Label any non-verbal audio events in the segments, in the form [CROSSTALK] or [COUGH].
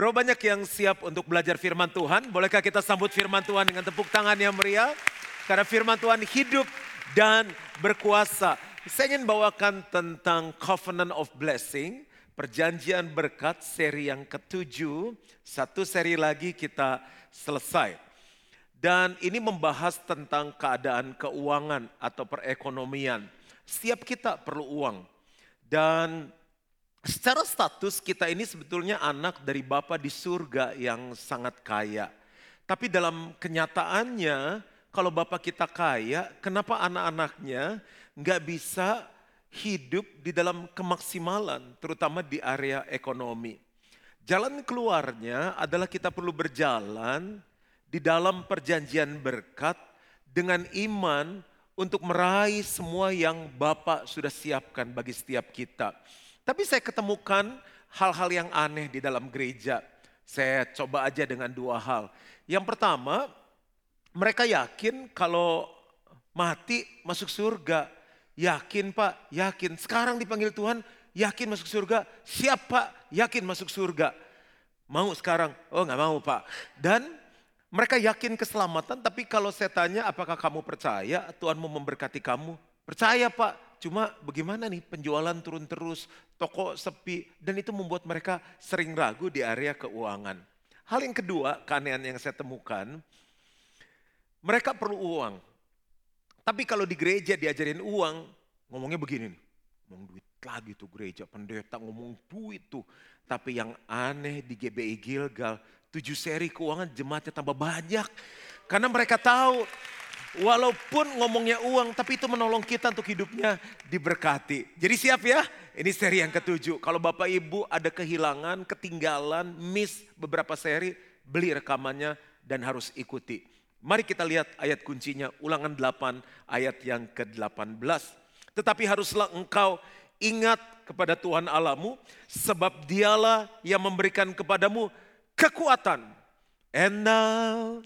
Berapa banyak yang siap untuk belajar firman Tuhan? Bolehkah kita sambut firman Tuhan dengan tepuk tangan yang meriah? Karena firman Tuhan hidup dan berkuasa. Saya ingin bawakan tentang Covenant of Blessing, perjanjian berkat seri yang ketujuh. Satu seri lagi kita selesai. Dan ini membahas tentang keadaan keuangan atau perekonomian. Setiap kita perlu uang. Dan Secara status kita ini sebetulnya anak dari Bapa di surga yang sangat kaya. Tapi dalam kenyataannya kalau Bapak kita kaya, kenapa anak-anaknya nggak bisa hidup di dalam kemaksimalan, terutama di area ekonomi. Jalan keluarnya adalah kita perlu berjalan di dalam perjanjian berkat dengan iman untuk meraih semua yang Bapak sudah siapkan bagi setiap kita. Tapi saya ketemukan hal-hal yang aneh di dalam gereja. Saya coba aja dengan dua hal. Yang pertama, mereka yakin kalau mati masuk surga. Yakin pak, yakin. Sekarang dipanggil Tuhan, yakin masuk surga. Siap pak, yakin masuk surga. Mau sekarang? Oh nggak mau pak. Dan mereka yakin keselamatan, tapi kalau saya tanya apakah kamu percaya Tuhan mau memberkati kamu? Percaya pak, Cuma bagaimana nih penjualan turun terus, toko sepi, dan itu membuat mereka sering ragu di area keuangan. Hal yang kedua, keanehan yang saya temukan, mereka perlu uang. Tapi kalau di gereja diajarin uang, ngomongnya begini nih, ngomong duit lagi tuh gereja, pendeta ngomong duit tuh. Tapi yang aneh di GBI Gilgal, tujuh seri keuangan jemaatnya tambah banyak. Karena mereka tahu Walaupun ngomongnya uang, tapi itu menolong kita untuk hidupnya diberkati. Jadi siap ya, ini seri yang ketujuh. Kalau Bapak Ibu ada kehilangan, ketinggalan, miss beberapa seri, beli rekamannya dan harus ikuti. Mari kita lihat ayat kuncinya, ulangan 8 ayat yang ke-18. Tetapi haruslah engkau ingat kepada Tuhan Allahmu, sebab dialah yang memberikan kepadamu kekuatan. And now,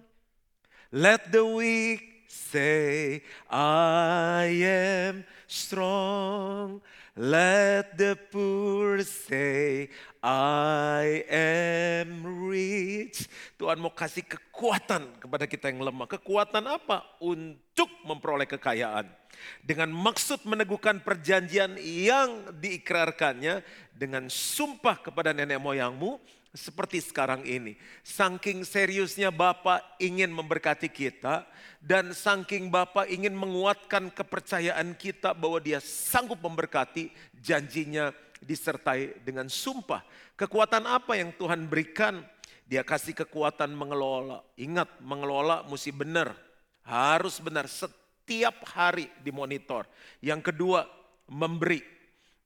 let the weak Say, I am strong. Let the poor say, I am rich. Tuhan mau kasih kekuatan kepada kita yang lemah. Kekuatan apa? Untuk memperoleh kekayaan. Dengan maksud meneguhkan perjanjian yang diikrarkannya dengan sumpah kepada nenek moyangmu seperti sekarang ini. Saking seriusnya Bapak ingin memberkati kita dan saking Bapak ingin menguatkan kepercayaan kita bahwa dia sanggup memberkati janjinya disertai dengan sumpah. Kekuatan apa yang Tuhan berikan? Dia kasih kekuatan mengelola. Ingat mengelola mesti benar. Harus benar setiap hari dimonitor. Yang kedua memberi.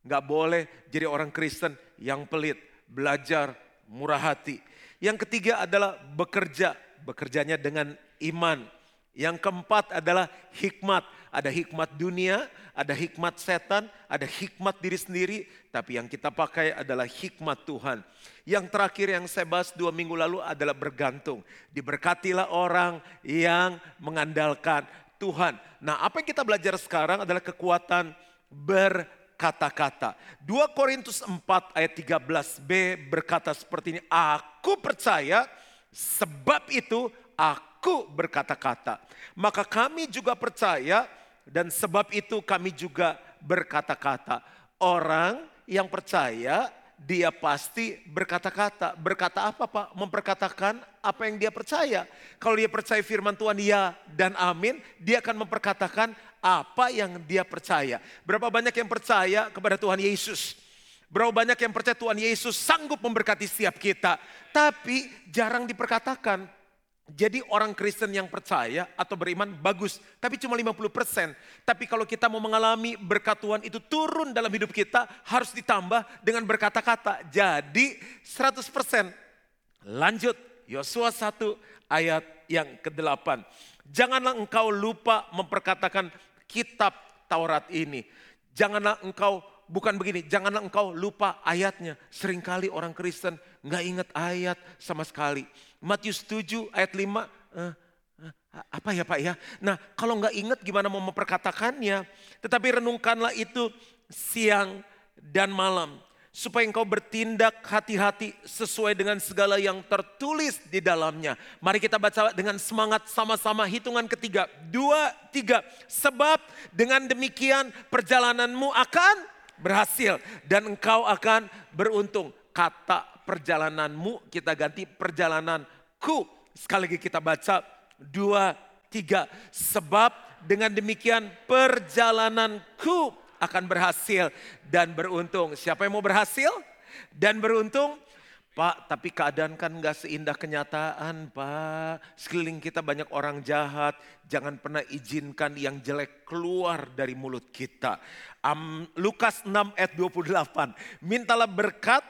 Gak boleh jadi orang Kristen yang pelit. Belajar murah hati. Yang ketiga adalah bekerja, bekerjanya dengan iman. Yang keempat adalah hikmat. Ada hikmat dunia, ada hikmat setan, ada hikmat diri sendiri. Tapi yang kita pakai adalah hikmat Tuhan. Yang terakhir yang saya bahas dua minggu lalu adalah bergantung. Diberkatilah orang yang mengandalkan Tuhan. Nah apa yang kita belajar sekarang adalah kekuatan ber kata-kata. 2 Korintus 4 ayat 13b berkata seperti ini, aku percaya sebab itu aku berkata-kata. Maka kami juga percaya dan sebab itu kami juga berkata-kata. Orang yang percaya dia pasti berkata-kata. Berkata apa Pak? Memperkatakan apa yang dia percaya. Kalau dia percaya firman Tuhan ya dan amin, dia akan memperkatakan apa yang dia percaya. Berapa banyak yang percaya kepada Tuhan Yesus? Berapa banyak yang percaya Tuhan Yesus sanggup memberkati setiap kita. Tapi jarang diperkatakan. Jadi orang Kristen yang percaya atau beriman bagus, tapi cuma 50%. Tapi kalau kita mau mengalami berkat Tuhan itu turun dalam hidup kita, harus ditambah dengan berkata-kata. Jadi 100%. Lanjut, Yosua 1 ayat yang ke-8. Janganlah engkau lupa memperkatakan kitab Taurat ini. Janganlah engkau bukan begini, janganlah engkau lupa ayatnya. Seringkali orang Kristen nggak ingat ayat sama sekali. Matius 7 ayat 5, uh, uh, apa ya Pak ya? Nah kalau nggak ingat gimana mau memperkatakannya. Tetapi renungkanlah itu siang dan malam. Supaya engkau bertindak hati-hati sesuai dengan segala yang tertulis di dalamnya. Mari kita baca dengan semangat sama-sama hitungan ketiga. Dua, tiga. Sebab dengan demikian perjalananmu akan berhasil dan engkau akan beruntung. Kata perjalananmu kita ganti perjalananku. Sekali lagi kita baca dua, tiga. Sebab dengan demikian perjalananku akan berhasil dan beruntung. Siapa yang mau berhasil dan beruntung? Pak, tapi keadaan kan gak seindah kenyataan Pak. Sekeliling kita banyak orang jahat. Jangan pernah izinkan yang jelek keluar dari mulut kita. Um, Lukas 6 ayat 28. Mintalah berkat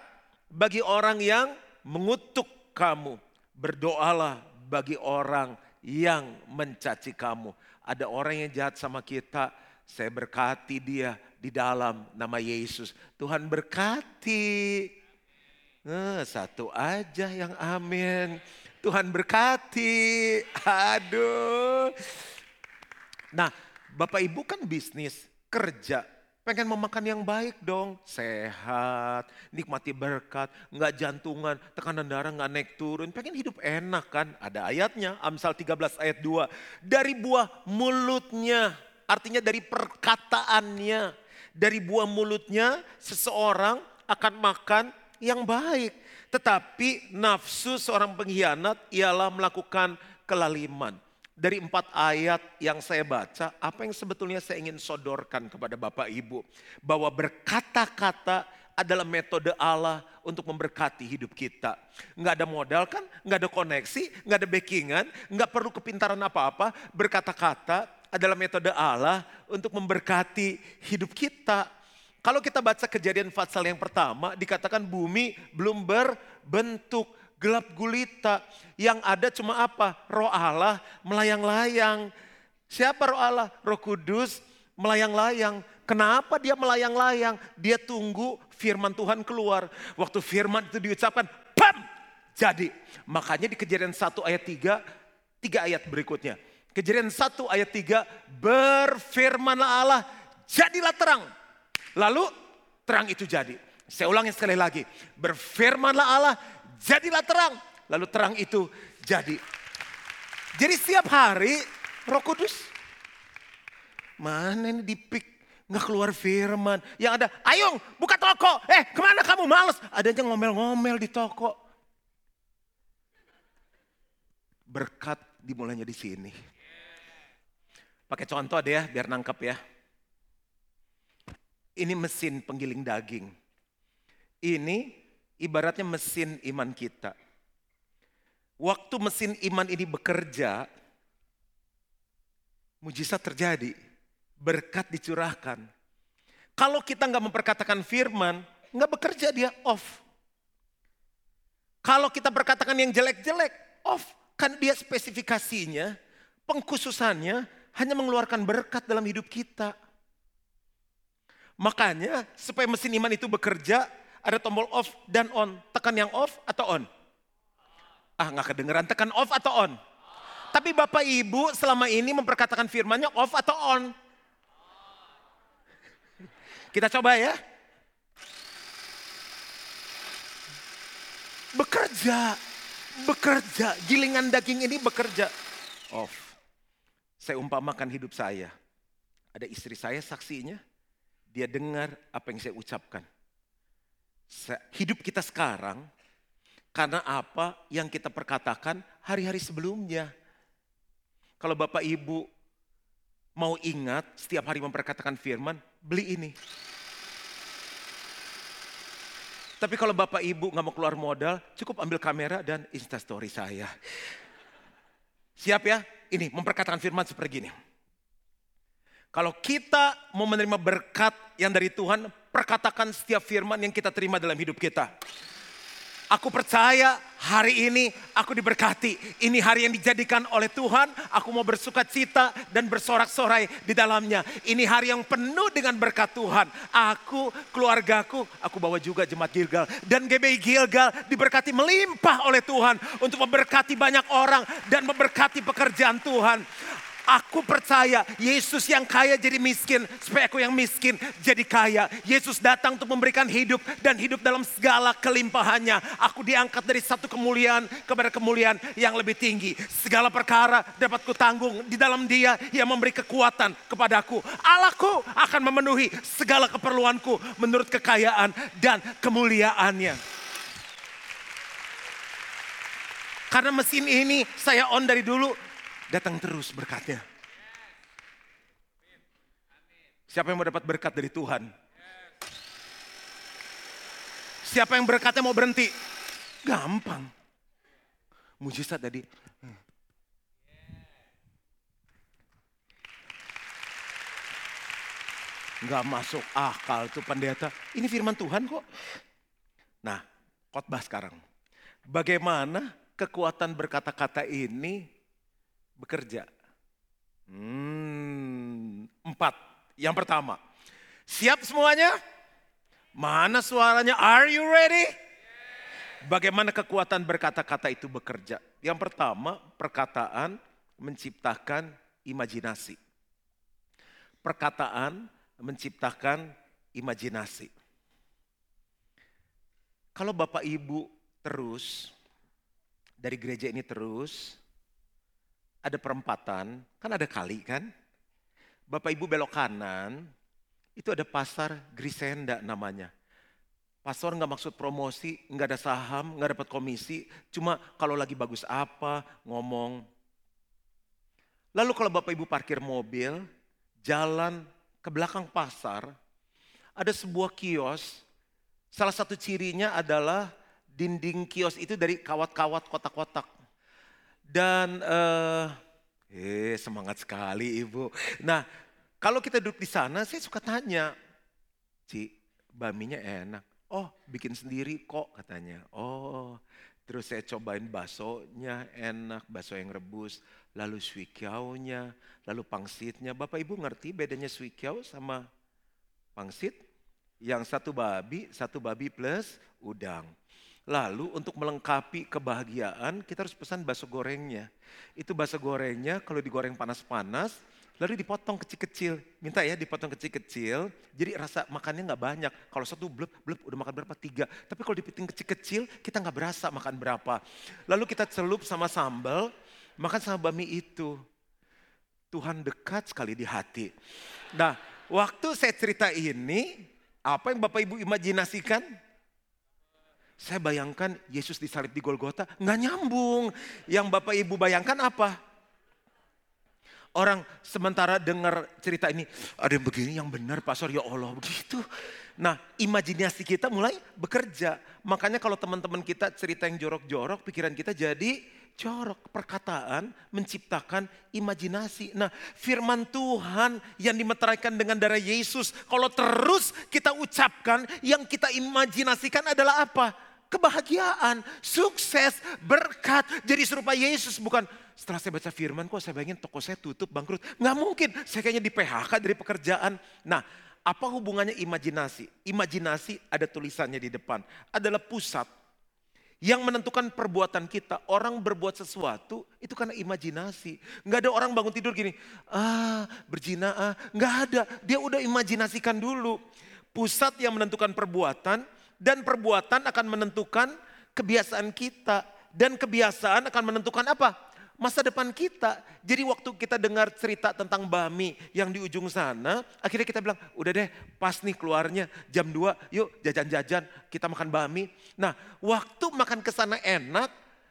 bagi orang yang mengutuk kamu. Berdoalah bagi orang yang mencaci kamu. Ada orang yang jahat sama kita, saya berkati dia di dalam nama Yesus. Tuhan berkati. Nah, satu aja yang amin. Tuhan berkati. Aduh. Nah, Bapak Ibu kan bisnis, kerja. Pengen memakan yang baik dong. Sehat, nikmati berkat, nggak jantungan, tekanan darah nggak naik turun. Pengen hidup enak kan. Ada ayatnya, Amsal 13 ayat 2. Dari buah mulutnya Artinya dari perkataannya, dari buah mulutnya seseorang akan makan yang baik. Tetapi nafsu seorang pengkhianat ialah melakukan kelaliman. Dari empat ayat yang saya baca, apa yang sebetulnya saya ingin sodorkan kepada Bapak Ibu. Bahwa berkata-kata adalah metode Allah untuk memberkati hidup kita. Nggak ada modal kan, nggak ada koneksi, nggak ada backingan, nggak perlu kepintaran apa-apa. Berkata-kata adalah metode Allah untuk memberkati hidup kita. Kalau kita baca kejadian Fatsal yang pertama, dikatakan bumi belum berbentuk gelap gulita. Yang ada cuma apa? Roh Allah melayang-layang. Siapa roh Allah? Roh Kudus melayang-layang. Kenapa dia melayang-layang? Dia tunggu firman Tuhan keluar. Waktu firman itu diucapkan, pam! Jadi, makanya di kejadian 1 ayat 3, tiga ayat berikutnya. Kejadian 1 ayat 3, berfirmanlah Allah, jadilah terang. Lalu terang itu jadi. Saya ulangi sekali lagi, berfirmanlah Allah, jadilah terang. Lalu terang itu jadi. Jadi setiap hari roh kudus, mana ini dipik, nggak keluar firman. Yang ada, ayo buka toko, eh ke mana kamu males? Adanya ngomel-ngomel di toko. Berkat dimulainya di sini. Pakai contoh deh ya, biar nangkep ya. Ini mesin penggiling daging. Ini ibaratnya mesin iman kita. Waktu mesin iman ini bekerja, mujizat terjadi, berkat dicurahkan. Kalau kita nggak memperkatakan firman, nggak bekerja dia off. Kalau kita berkatakan yang jelek-jelek, off. Kan dia spesifikasinya, pengkhususannya, hanya mengeluarkan berkat dalam hidup kita. Makanya supaya mesin iman itu bekerja, ada tombol off dan on. Tekan yang off atau on? Ah nggak kedengeran, tekan off atau on? Tapi Bapak Ibu selama ini memperkatakan firmannya off atau on? Kita coba ya. Bekerja, bekerja, gilingan daging ini bekerja. Off. Saya umpamakan hidup saya. Ada istri saya saksinya, dia dengar apa yang saya ucapkan. Hidup kita sekarang, karena apa yang kita perkatakan hari-hari sebelumnya. Kalau Bapak Ibu mau ingat setiap hari memperkatakan firman, beli ini. Tapi kalau Bapak Ibu nggak mau keluar modal, cukup ambil kamera dan instastory saya. Siap ya? Ini memperkatakan firman seperti ini. Kalau kita mau menerima berkat yang dari Tuhan, perkatakan setiap firman yang kita terima dalam hidup kita. Aku percaya hari ini aku diberkati. Ini hari yang dijadikan oleh Tuhan. Aku mau bersuka cita dan bersorak-sorai di dalamnya. Ini hari yang penuh dengan berkat Tuhan. Aku, keluargaku, aku bawa juga jemaat Gilgal. Dan GBI Gilgal diberkati melimpah oleh Tuhan. Untuk memberkati banyak orang dan memberkati pekerjaan Tuhan. Aku percaya Yesus yang kaya jadi miskin supaya aku yang miskin jadi kaya. Yesus datang untuk memberikan hidup dan hidup dalam segala kelimpahannya. Aku diangkat dari satu kemuliaan kepada kemuliaan yang lebih tinggi. Segala perkara dapat kutanggung di dalam dia yang memberi kekuatan kepadaku. Allahku akan memenuhi segala keperluanku menurut kekayaan dan kemuliaannya. Karena mesin ini saya on dari dulu, datang terus berkatnya. Siapa yang mau dapat berkat dari Tuhan? Siapa yang berkatnya mau berhenti? Gampang. Mujizat tadi. Gak masuk akal tuh pendeta. Ini firman Tuhan kok. Nah, khotbah sekarang. Bagaimana kekuatan berkata-kata ini bekerja? Hmm, empat. Yang pertama, siap semuanya? Mana suaranya? Are you ready? Bagaimana kekuatan berkata-kata itu bekerja? Yang pertama, perkataan menciptakan imajinasi. Perkataan menciptakan imajinasi. Kalau Bapak Ibu terus dari gereja ini terus ada perempatan, kan ada kali kan? Bapak Ibu belok kanan, itu ada pasar Grisenda namanya. Pastor nggak maksud promosi, nggak ada saham, nggak dapat komisi, cuma kalau lagi bagus apa ngomong. Lalu kalau Bapak Ibu parkir mobil, jalan ke belakang pasar, ada sebuah kios. Salah satu cirinya adalah dinding kios itu dari kawat-kawat kotak-kotak. Dan eh, eh semangat sekali ibu. Nah kalau kita duduk di sana saya suka tanya, Ci baminya enak. Oh bikin sendiri kok katanya. Oh terus saya cobain baksonya enak, bakso yang rebus lalu suikiaunya, lalu pangsitnya. Bapak Ibu ngerti bedanya suikiau sama pangsit? Yang satu babi, satu babi plus udang. Lalu untuk melengkapi kebahagiaan kita harus pesan bakso gorengnya. Itu bakso gorengnya kalau digoreng panas-panas, lalu dipotong kecil-kecil. Minta ya dipotong kecil-kecil, jadi rasa makannya nggak banyak. Kalau satu blep, blep udah makan berapa? Tiga. Tapi kalau dipiting kecil-kecil, kita nggak berasa makan berapa. Lalu kita celup sama sambal, Makan sama bami itu. Tuhan dekat sekali di hati. Nah, waktu saya cerita ini, apa yang Bapak Ibu imajinasikan? Saya bayangkan Yesus disalib di Golgota, nggak nyambung. Yang Bapak Ibu bayangkan apa? Orang sementara dengar cerita ini, ada yang begini yang benar pastor, ya Allah begitu. Nah imajinasi kita mulai bekerja. Makanya kalau teman-teman kita cerita yang jorok-jorok, pikiran kita jadi jorok. Perkataan menciptakan imajinasi. Nah firman Tuhan yang dimeteraikan dengan darah Yesus. Kalau terus kita ucapkan, yang kita imajinasikan adalah apa? Kebahagiaan, sukses, berkat. Jadi serupa Yesus bukan setelah saya baca firman kok saya bayangin toko saya tutup, bangkrut. Nggak mungkin, saya kayaknya di PHK dari pekerjaan. Nah apa hubungannya imajinasi? Imajinasi ada tulisannya di depan. Adalah pusat yang menentukan perbuatan kita. Orang berbuat sesuatu itu karena imajinasi. Nggak ada orang bangun tidur gini, ah berzina ah. Nggak ada, dia udah imajinasikan dulu. Pusat yang menentukan perbuatan dan perbuatan akan menentukan kebiasaan kita. Dan kebiasaan akan menentukan apa? masa depan kita. Jadi waktu kita dengar cerita tentang Bami yang di ujung sana, akhirnya kita bilang, udah deh pas nih keluarnya jam 2, yuk jajan-jajan, kita makan Bami. Nah waktu makan ke sana enak,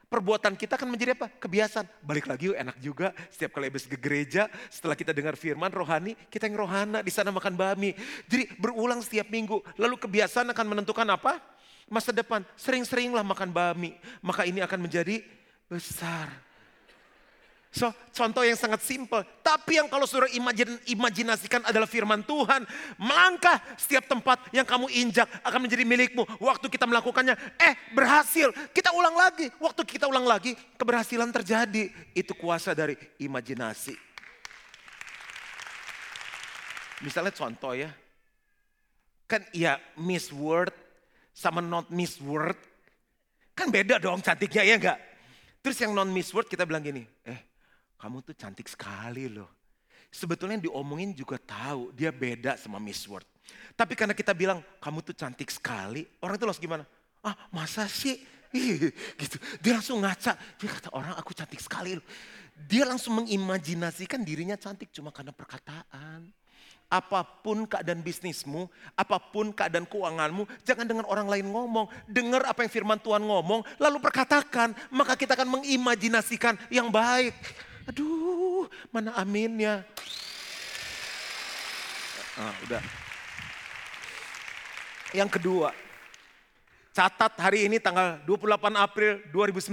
perbuatan kita akan menjadi apa? Kebiasaan. Balik lagi yuk enak juga setiap kali habis ke gereja, setelah kita dengar firman rohani, kita yang rohana di sana makan Bami. Jadi berulang setiap minggu, lalu kebiasaan akan menentukan apa? Masa depan, sering-seringlah makan Bami. Maka ini akan menjadi besar. So, contoh yang sangat simpel. Tapi yang kalau saudara imajin, imajinasikan adalah firman Tuhan. Melangkah setiap tempat yang kamu injak akan menjadi milikmu. Waktu kita melakukannya, eh berhasil. Kita ulang lagi. Waktu kita ulang lagi, keberhasilan terjadi. Itu kuasa dari imajinasi. Misalnya contoh ya. Kan ya miss word sama not miss word. Kan beda dong cantiknya ya enggak? Terus yang non miss word kita bilang gini, eh kamu tuh cantik sekali loh. Sebetulnya diomongin juga tahu dia beda sama Miss World. Tapi karena kita bilang kamu tuh cantik sekali, orang itu langsung gimana? Ah masa sih? [LAUGHS] gitu. Dia langsung ngaca. Dia kata orang aku cantik sekali loh. Dia langsung mengimajinasikan dirinya cantik cuma karena perkataan apa pun keadaan bisnismu, apa pun keadaan keuanganmu, jangan dengar orang lain ngomong. Dengar apa yang firman Tuhan ngomong, lalu perkatakan. Maka kita akan mengimajinasikan yang baik. Aduh, mana aminnya. Ah, udah. Yang kedua, catat hari ini tanggal 28 April 2019,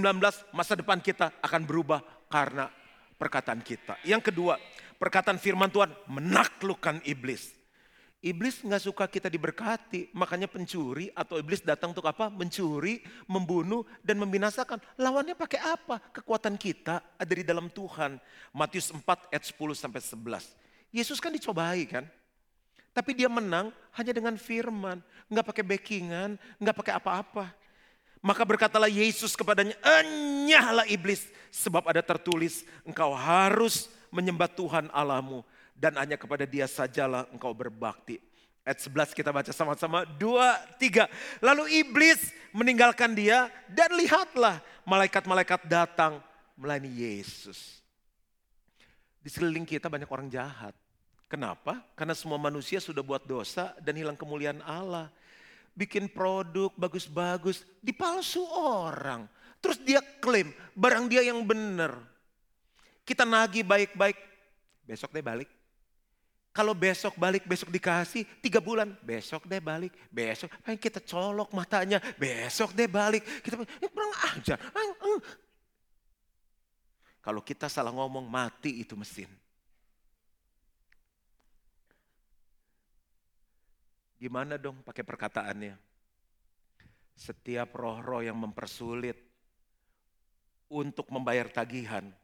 masa depan kita akan berubah karena perkataan kita. Yang kedua, perkataan firman Tuhan menaklukkan iblis. Iblis nggak suka kita diberkati, makanya pencuri atau iblis datang untuk apa? Mencuri, membunuh, dan membinasakan. Lawannya pakai apa? Kekuatan kita ada di dalam Tuhan. Matius 4 ayat 10 sampai 11. Yesus kan dicobai kan? Tapi dia menang hanya dengan firman. Nggak pakai backingan, nggak pakai apa-apa. Maka berkatalah Yesus kepadanya, enyahlah iblis. Sebab ada tertulis, engkau harus menyembah Tuhan Allahmu dan hanya kepada dia sajalah engkau berbakti. Ayat 11 kita baca sama-sama. Dua, tiga. Lalu iblis meninggalkan dia dan lihatlah malaikat-malaikat datang melayani Yesus. Di sekeliling kita banyak orang jahat. Kenapa? Karena semua manusia sudah buat dosa dan hilang kemuliaan Allah. Bikin produk bagus-bagus, dipalsu orang. Terus dia klaim barang dia yang benar. Kita nagih baik-baik, besok deh balik. Kalau besok balik, besok dikasih, tiga bulan, besok deh balik, besok. Ayo kita colok matanya, besok deh balik. Kita ini kurang ajar. Kalau kita salah ngomong, mati itu mesin. Gimana dong pakai perkataannya? Setiap roh-roh yang mempersulit untuk membayar tagihan,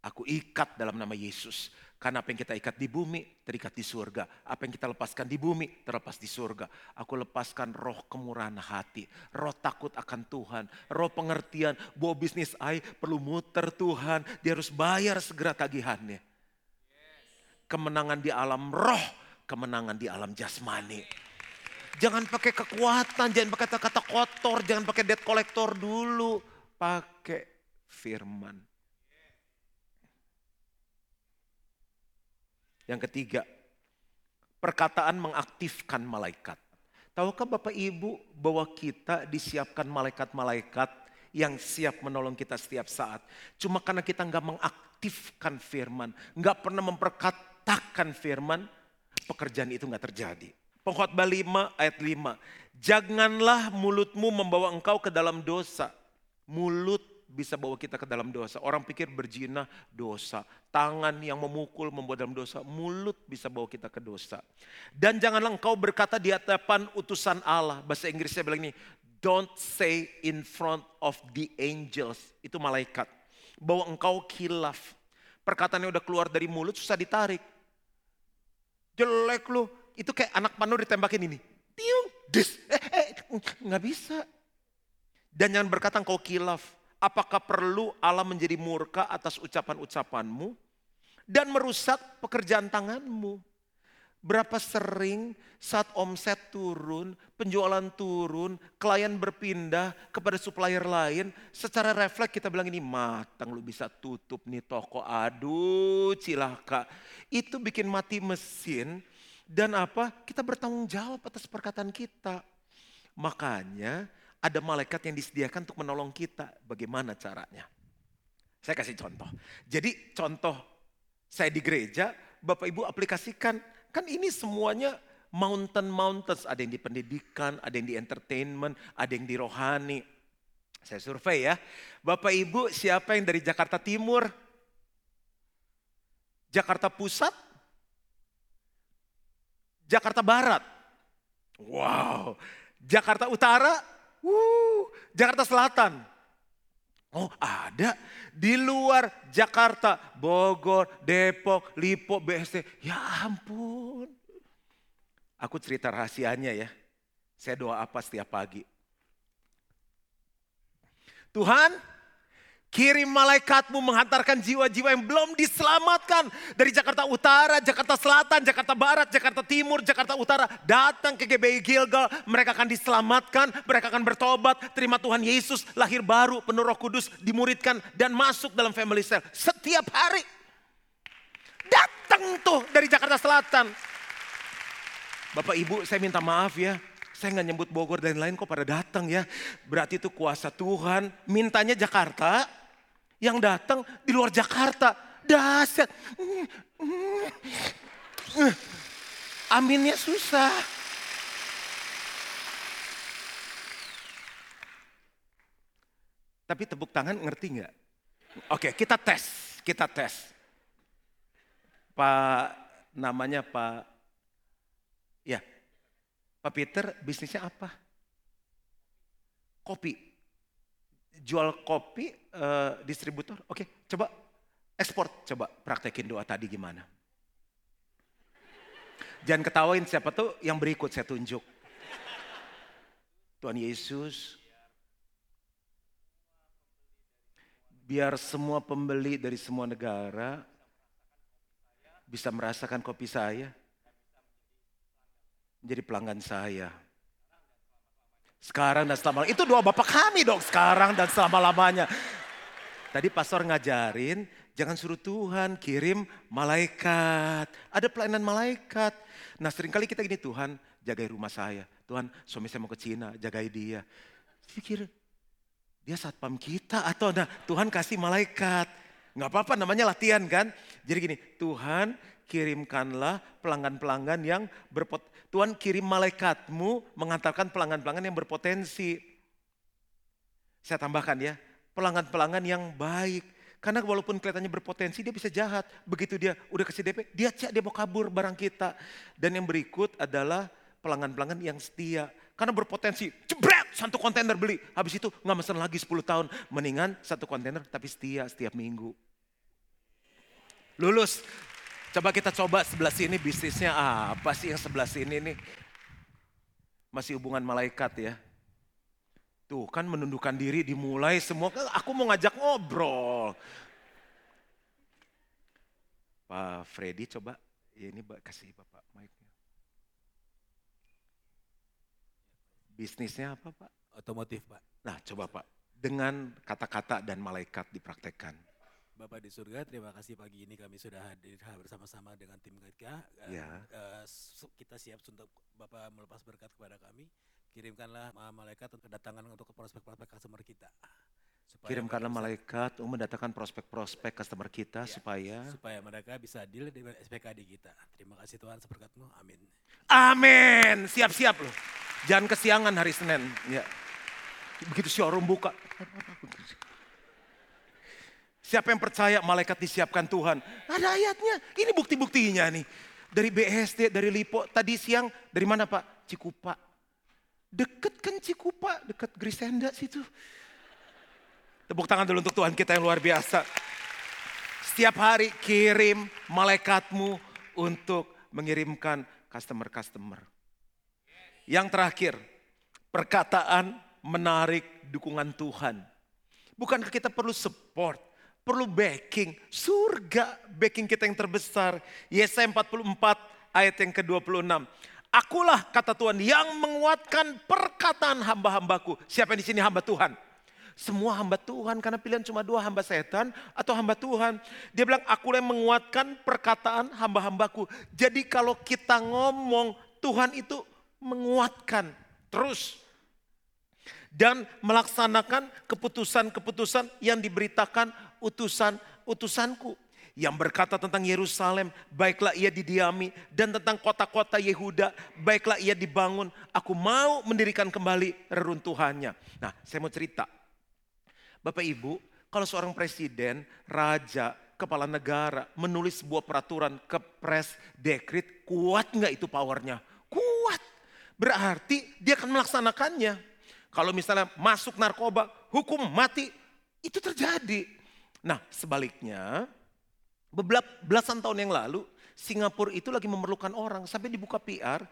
Aku ikat dalam nama Yesus. Karena apa yang kita ikat di bumi, terikat di surga. Apa yang kita lepaskan di bumi, terlepas di surga. Aku lepaskan roh kemurahan hati. Roh takut akan Tuhan. Roh pengertian bahwa bisnis I perlu muter Tuhan. Dia harus bayar segera tagihannya. Kemenangan di alam roh, kemenangan di alam jasmani. Jangan pakai kekuatan, jangan pakai kata-kata kotor, jangan pakai debt collector dulu. Pakai firman. Yang ketiga, perkataan mengaktifkan malaikat. Tahukah Bapak Ibu bahwa kita disiapkan malaikat-malaikat yang siap menolong kita setiap saat. Cuma karena kita nggak mengaktifkan firman, nggak pernah memperkatakan firman, pekerjaan itu nggak terjadi. Pengkhotbah 5 ayat 5. Janganlah mulutmu membawa engkau ke dalam dosa. Mulut bisa bawa kita ke dalam dosa. Orang pikir berzina dosa. Tangan yang memukul membuat dalam dosa. Mulut bisa bawa kita ke dosa. Dan janganlah engkau berkata di hadapan utusan Allah. Bahasa Inggrisnya bilang ini. Don't say in front of the angels. Itu malaikat. Bahwa engkau kilaf. Perkataannya udah keluar dari mulut susah ditarik. Jelek lu. Itu kayak anak panu ditembakin ini. Tiung, dis, eh, eh, nggak bisa. Dan jangan berkata engkau kilaf Apakah perlu Allah menjadi murka atas ucapan-ucapanmu dan merusak pekerjaan tanganmu? Berapa sering saat omset turun, penjualan turun, klien berpindah kepada supplier lain, secara refleks kita bilang ini matang lu bisa tutup nih toko, aduh cilaka. Itu bikin mati mesin dan apa? Kita bertanggung jawab atas perkataan kita. Makanya ada malaikat yang disediakan untuk menolong kita. Bagaimana caranya? Saya kasih contoh. Jadi contoh saya di gereja, Bapak Ibu aplikasikan. Kan ini semuanya mountain mountains. Ada yang di pendidikan, ada yang di entertainment, ada yang di rohani. Saya survei ya. Bapak Ibu siapa yang dari Jakarta Timur? Jakarta Pusat? Jakarta Barat? Wow. Jakarta Utara? Wuh, Jakarta Selatan. Oh ada di luar Jakarta, Bogor, Depok, Lipo, BSD. Ya ampun. Aku cerita rahasianya ya. Saya doa apa setiap pagi. Tuhan, Kirim malaikatmu menghantarkan jiwa-jiwa yang belum diselamatkan. Dari Jakarta Utara, Jakarta Selatan, Jakarta Barat, Jakarta Timur, Jakarta Utara. Datang ke GBI Gilgal, mereka akan diselamatkan, mereka akan bertobat. Terima Tuhan Yesus, lahir baru, penuh roh kudus, dimuridkan dan masuk dalam family cell. Setiap hari. Datang tuh dari Jakarta Selatan. Bapak Ibu saya minta maaf ya. Saya nggak nyebut Bogor dan lain kok pada datang ya. Berarti itu kuasa Tuhan. Mintanya Jakarta, yang datang di luar Jakarta. Dahsyat. Aminnya susah. Tapi tepuk tangan ngerti nggak? Oke, kita tes, kita tes. Pak namanya Pak, ya, Pak Peter bisnisnya apa? Kopi jual kopi uh, distributor. Oke, coba ekspor, coba praktekin doa tadi gimana. Jangan ketawain siapa tuh yang berikut saya tunjuk. Tuhan Yesus, biar semua pembeli dari semua negara bisa merasakan kopi saya, menjadi pelanggan saya. Sekarang dan selama Itu doa Bapak kami dong sekarang dan selama-lamanya. Tadi pastor ngajarin, jangan suruh Tuhan kirim malaikat. Ada pelayanan malaikat. Nah sering kali kita gini, Tuhan jagai rumah saya. Tuhan suami saya mau ke Cina, jagai dia. Pikir, dia satpam kita atau nah Tuhan kasih malaikat. Nggak apa-apa namanya latihan kan. Jadi gini, Tuhan kirimkanlah pelanggan-pelanggan yang berpot Tuhan kirim malaikatmu mengantarkan pelanggan-pelanggan yang berpotensi. Saya tambahkan ya, pelanggan-pelanggan yang baik. Karena walaupun kelihatannya berpotensi, dia bisa jahat. Begitu dia udah kasih DP, dia cek dia mau kabur barang kita. Dan yang berikut adalah pelanggan-pelanggan yang setia. Karena berpotensi, jebret satu kontainer beli. Habis itu nggak mesen lagi 10 tahun. Mendingan satu kontainer tapi setia setiap minggu. Lulus, Coba kita coba sebelah sini bisnisnya apa sih yang sebelah sini nih? Masih hubungan malaikat ya. Tuh kan menundukkan diri dimulai semua. Aku mau ngajak ngobrol. Pak Freddy coba. Ya ini kasih Bapak mic-nya. Bisnisnya apa Pak? Otomotif Pak. Nah coba Pak. Dengan kata-kata dan malaikat dipraktekkan. Bapak di surga, terima kasih pagi ini kami sudah hadir bersama-sama dengan tim kita. Ya. Uh, kita siap untuk Bapak melepas berkat kepada kami. Kirimkanlah malaikat untuk kedatangan untuk prospek-prospek customer kita. Supaya Kirimkanlah malaikat untuk mendatangkan prospek-prospek customer kita ya, supaya supaya mereka bisa deal dengan SPKD kita. Terima kasih Tuhan seberkatmu. Amin. Amin. Siap-siap loh. Jangan kesiangan hari Senin. Ya. Begitu showroom buka. Siapa yang percaya malaikat disiapkan Tuhan? Ada ayatnya. Ini bukti-buktinya nih. Dari BSD, dari Lipo. Tadi siang dari mana Pak? Cikupa. Deket kan Cikupa, deket Grisenda situ. Tepuk tangan dulu untuk Tuhan kita yang luar biasa. Setiap hari kirim malaikatmu untuk mengirimkan customer-customer. Yang terakhir, perkataan menarik dukungan Tuhan. Bukankah kita perlu support? Perlu backing. Surga backing kita yang terbesar. Yesaya 44 ayat yang ke-26. Akulah kata Tuhan yang menguatkan perkataan hamba-hambaku. Siapa yang di sini hamba Tuhan? Semua hamba Tuhan karena pilihan cuma dua hamba setan atau hamba Tuhan. Dia bilang akulah yang menguatkan perkataan hamba-hambaku. Jadi kalau kita ngomong Tuhan itu menguatkan terus dan melaksanakan keputusan-keputusan yang diberitakan utusan-utusanku yang berkata tentang Yerusalem, baiklah ia didiami, dan tentang kota-kota Yehuda, baiklah ia dibangun. Aku mau mendirikan kembali reruntuhannya. Nah, saya mau cerita. Bapak Ibu, kalau seorang presiden, raja, kepala negara menulis sebuah peraturan ke pres dekrit, kuat nggak itu powernya? Kuat. Berarti dia akan melaksanakannya. Kalau misalnya masuk narkoba, hukum mati, itu terjadi. Nah sebaliknya, belasan tahun yang lalu Singapura itu lagi memerlukan orang sampai dibuka PR,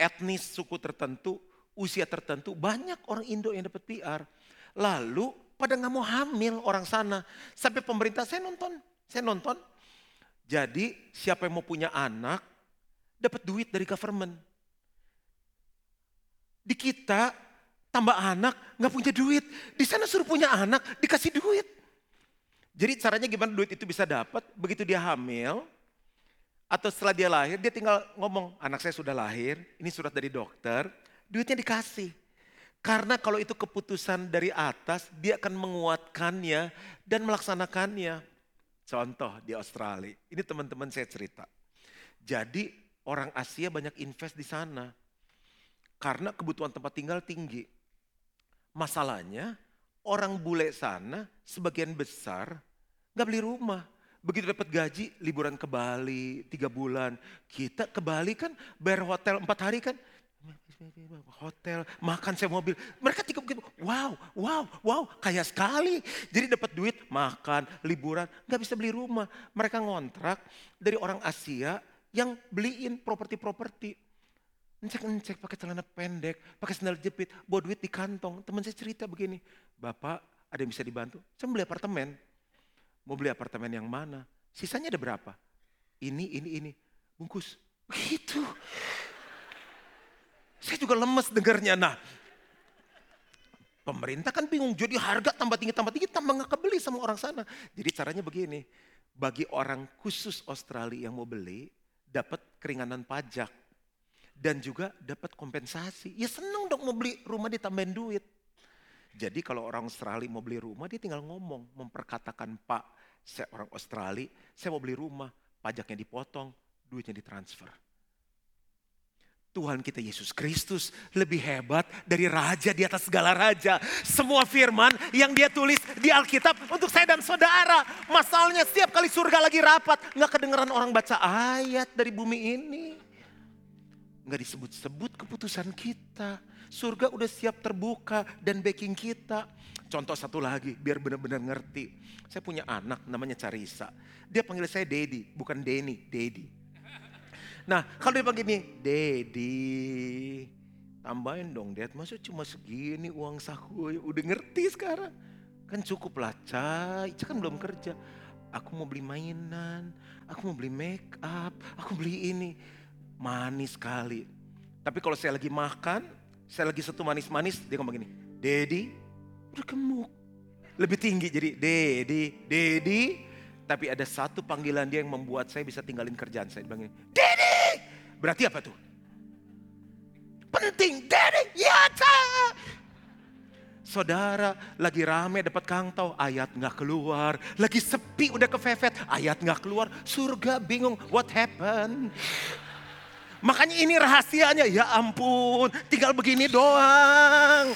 etnis suku tertentu, usia tertentu, banyak orang Indo yang dapat PR. Lalu pada nggak mau hamil orang sana. Sampai pemerintah saya nonton, saya nonton. Jadi siapa yang mau punya anak dapat duit dari government. Di kita tambah anak nggak punya duit, di sana suruh punya anak dikasih duit. Jadi caranya gimana duit itu bisa dapat? Begitu dia hamil atau setelah dia lahir dia tinggal ngomong anak saya sudah lahir, ini surat dari dokter, duitnya dikasih. Karena kalau itu keputusan dari atas, dia akan menguatkannya dan melaksanakannya. Contoh di Australia, ini teman-teman saya cerita. Jadi orang Asia banyak invest di sana. Karena kebutuhan tempat tinggal tinggi. Masalahnya orang bule sana sebagian besar nggak beli rumah. Begitu dapat gaji, liburan ke Bali tiga bulan. Kita ke Bali kan bayar hotel empat hari kan hotel, makan saya mobil. Mereka tiga wow, wow, wow, kaya sekali. Jadi dapat duit, makan, liburan, nggak bisa beli rumah. Mereka ngontrak dari orang Asia yang beliin properti-properti. Ngecek-ngecek pakai celana pendek, pakai sandal jepit, bawa duit di kantong. Teman saya cerita begini, Bapak ada yang bisa dibantu? Saya beli apartemen. Mau beli apartemen yang mana? Sisanya ada berapa? Ini, ini, ini. Bungkus. Begitu. Saya juga lemes dengarnya. Nah, pemerintah kan bingung. Jadi harga tambah tinggi, tambah tinggi, tambah nggak kebeli sama orang sana. Jadi caranya begini. Bagi orang khusus Australia yang mau beli, dapat keringanan pajak. Dan juga dapat kompensasi. Ya seneng dong mau beli rumah ditambahin duit. Jadi kalau orang Australia mau beli rumah, dia tinggal ngomong, memperkatakan Pak, saya orang Australia, saya mau beli rumah, pajaknya dipotong, duitnya ditransfer. Tuhan kita Yesus Kristus lebih hebat dari raja di atas segala raja. Semua firman yang dia tulis di Alkitab untuk saya dan saudara. Masalahnya setiap kali surga lagi rapat, nggak kedengeran orang baca ayat dari bumi ini. Nggak disebut-sebut keputusan kita. Surga udah siap terbuka dan backing kita. Contoh satu lagi, biar benar-benar ngerti. Saya punya anak namanya Carisa. Dia panggil saya Dedi, bukan Denny, Dedi. Nah kalau dia panggil nih, Dedi, tambahin dong Dad, masa cuma segini uang saku, udah ngerti sekarang. Kan cukup lah, Cai kan belum kerja. Aku mau beli mainan, aku mau beli make up, aku beli ini. Manis sekali. Tapi kalau saya lagi makan, saya lagi satu manis-manis, dia ngomong gini, Dedi, udah gemuk. Lebih tinggi jadi Dedi, Dedi. Tapi ada satu panggilan dia yang membuat saya bisa tinggalin kerjaan saya. Dia bilang gini, Dedi, Berarti apa tuh? Penting, Daddy, ya. Saudara lagi rame dapat kangtau, ayat nggak keluar. Lagi sepi udah kefefet, ayat nggak keluar. Surga bingung, what happened? Makanya ini rahasianya, ya ampun, tinggal begini doang.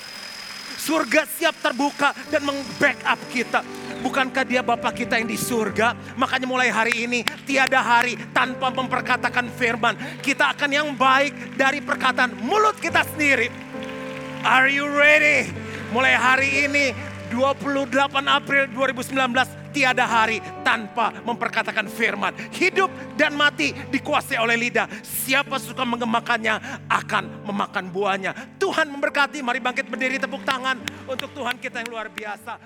Surga siap terbuka dan meng-backup kita. Bukankah dia Bapak kita yang di surga? Makanya mulai hari ini tiada hari tanpa memperkatakan firman. Kita akan yang baik dari perkataan mulut kita sendiri. Are you ready? Mulai hari ini 28 April 2019 tiada hari tanpa memperkatakan firman. Hidup dan mati dikuasai oleh lidah. Siapa suka mengemakannya akan memakan buahnya. Tuhan memberkati. Mari bangkit berdiri tepuk tangan untuk Tuhan kita yang luar biasa.